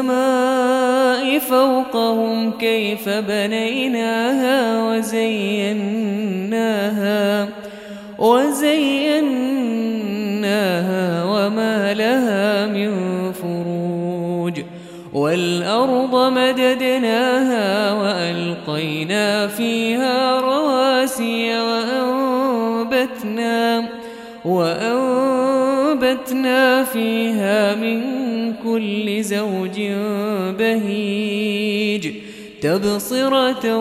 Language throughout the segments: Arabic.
السماء فوقهم كيف بنيناها وزيناها وزيناها وما لها من فروج والأرض مددناها وألقينا فيها رواسي وأنبتنا وأنبتنا فيها من كل زوج بهيج تبصرة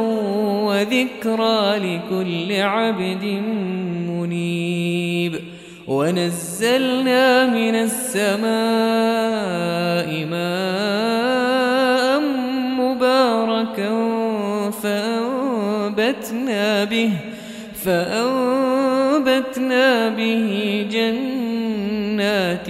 وذكرى لكل عبد منيب ونزلنا من السماء ماء مباركا فأنبتنا به فأنبتنا به جنات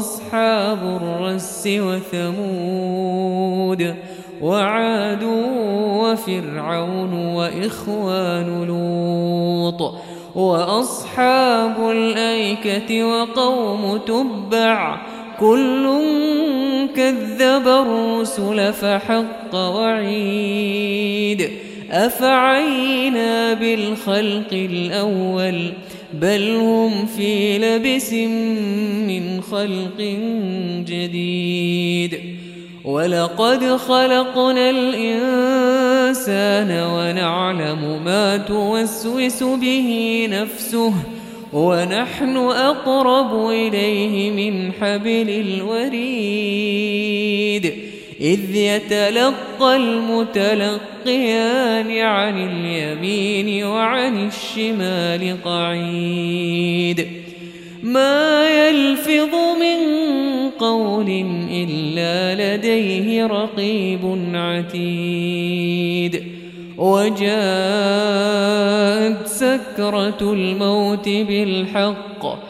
وأصحاب الرس وثمود وعاد وفرعون وإخوان لوط وأصحاب الأيكة وقوم تبع كل كذب الرسل فحق وعيد أفعينا بالخلق الأول بل هم في لبس من خلق جديد. ولقد خلقنا الإنسان ونعلم ما توسوس به نفسه ونحن أقرب إليه من حبل الوريد. إذ يتلقى المتلقيان عن اليمين وعن الشمال قعيد. ما يلفظ من قول إلا لديه رقيب عتيد. وجاءت سكرة الموت بالحق.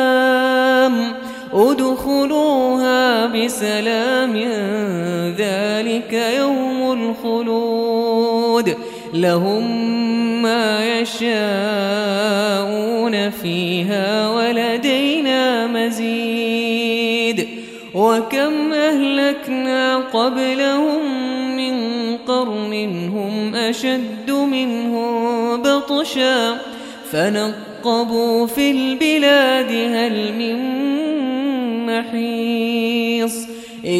بسلام ذلك يوم الخلود. لهم ما يشاءون فيها ولدينا مزيد. وكم أهلكنا قبلهم من قرن هم أشد منهم بطشا. فنقبوا في البلاد هل من محيص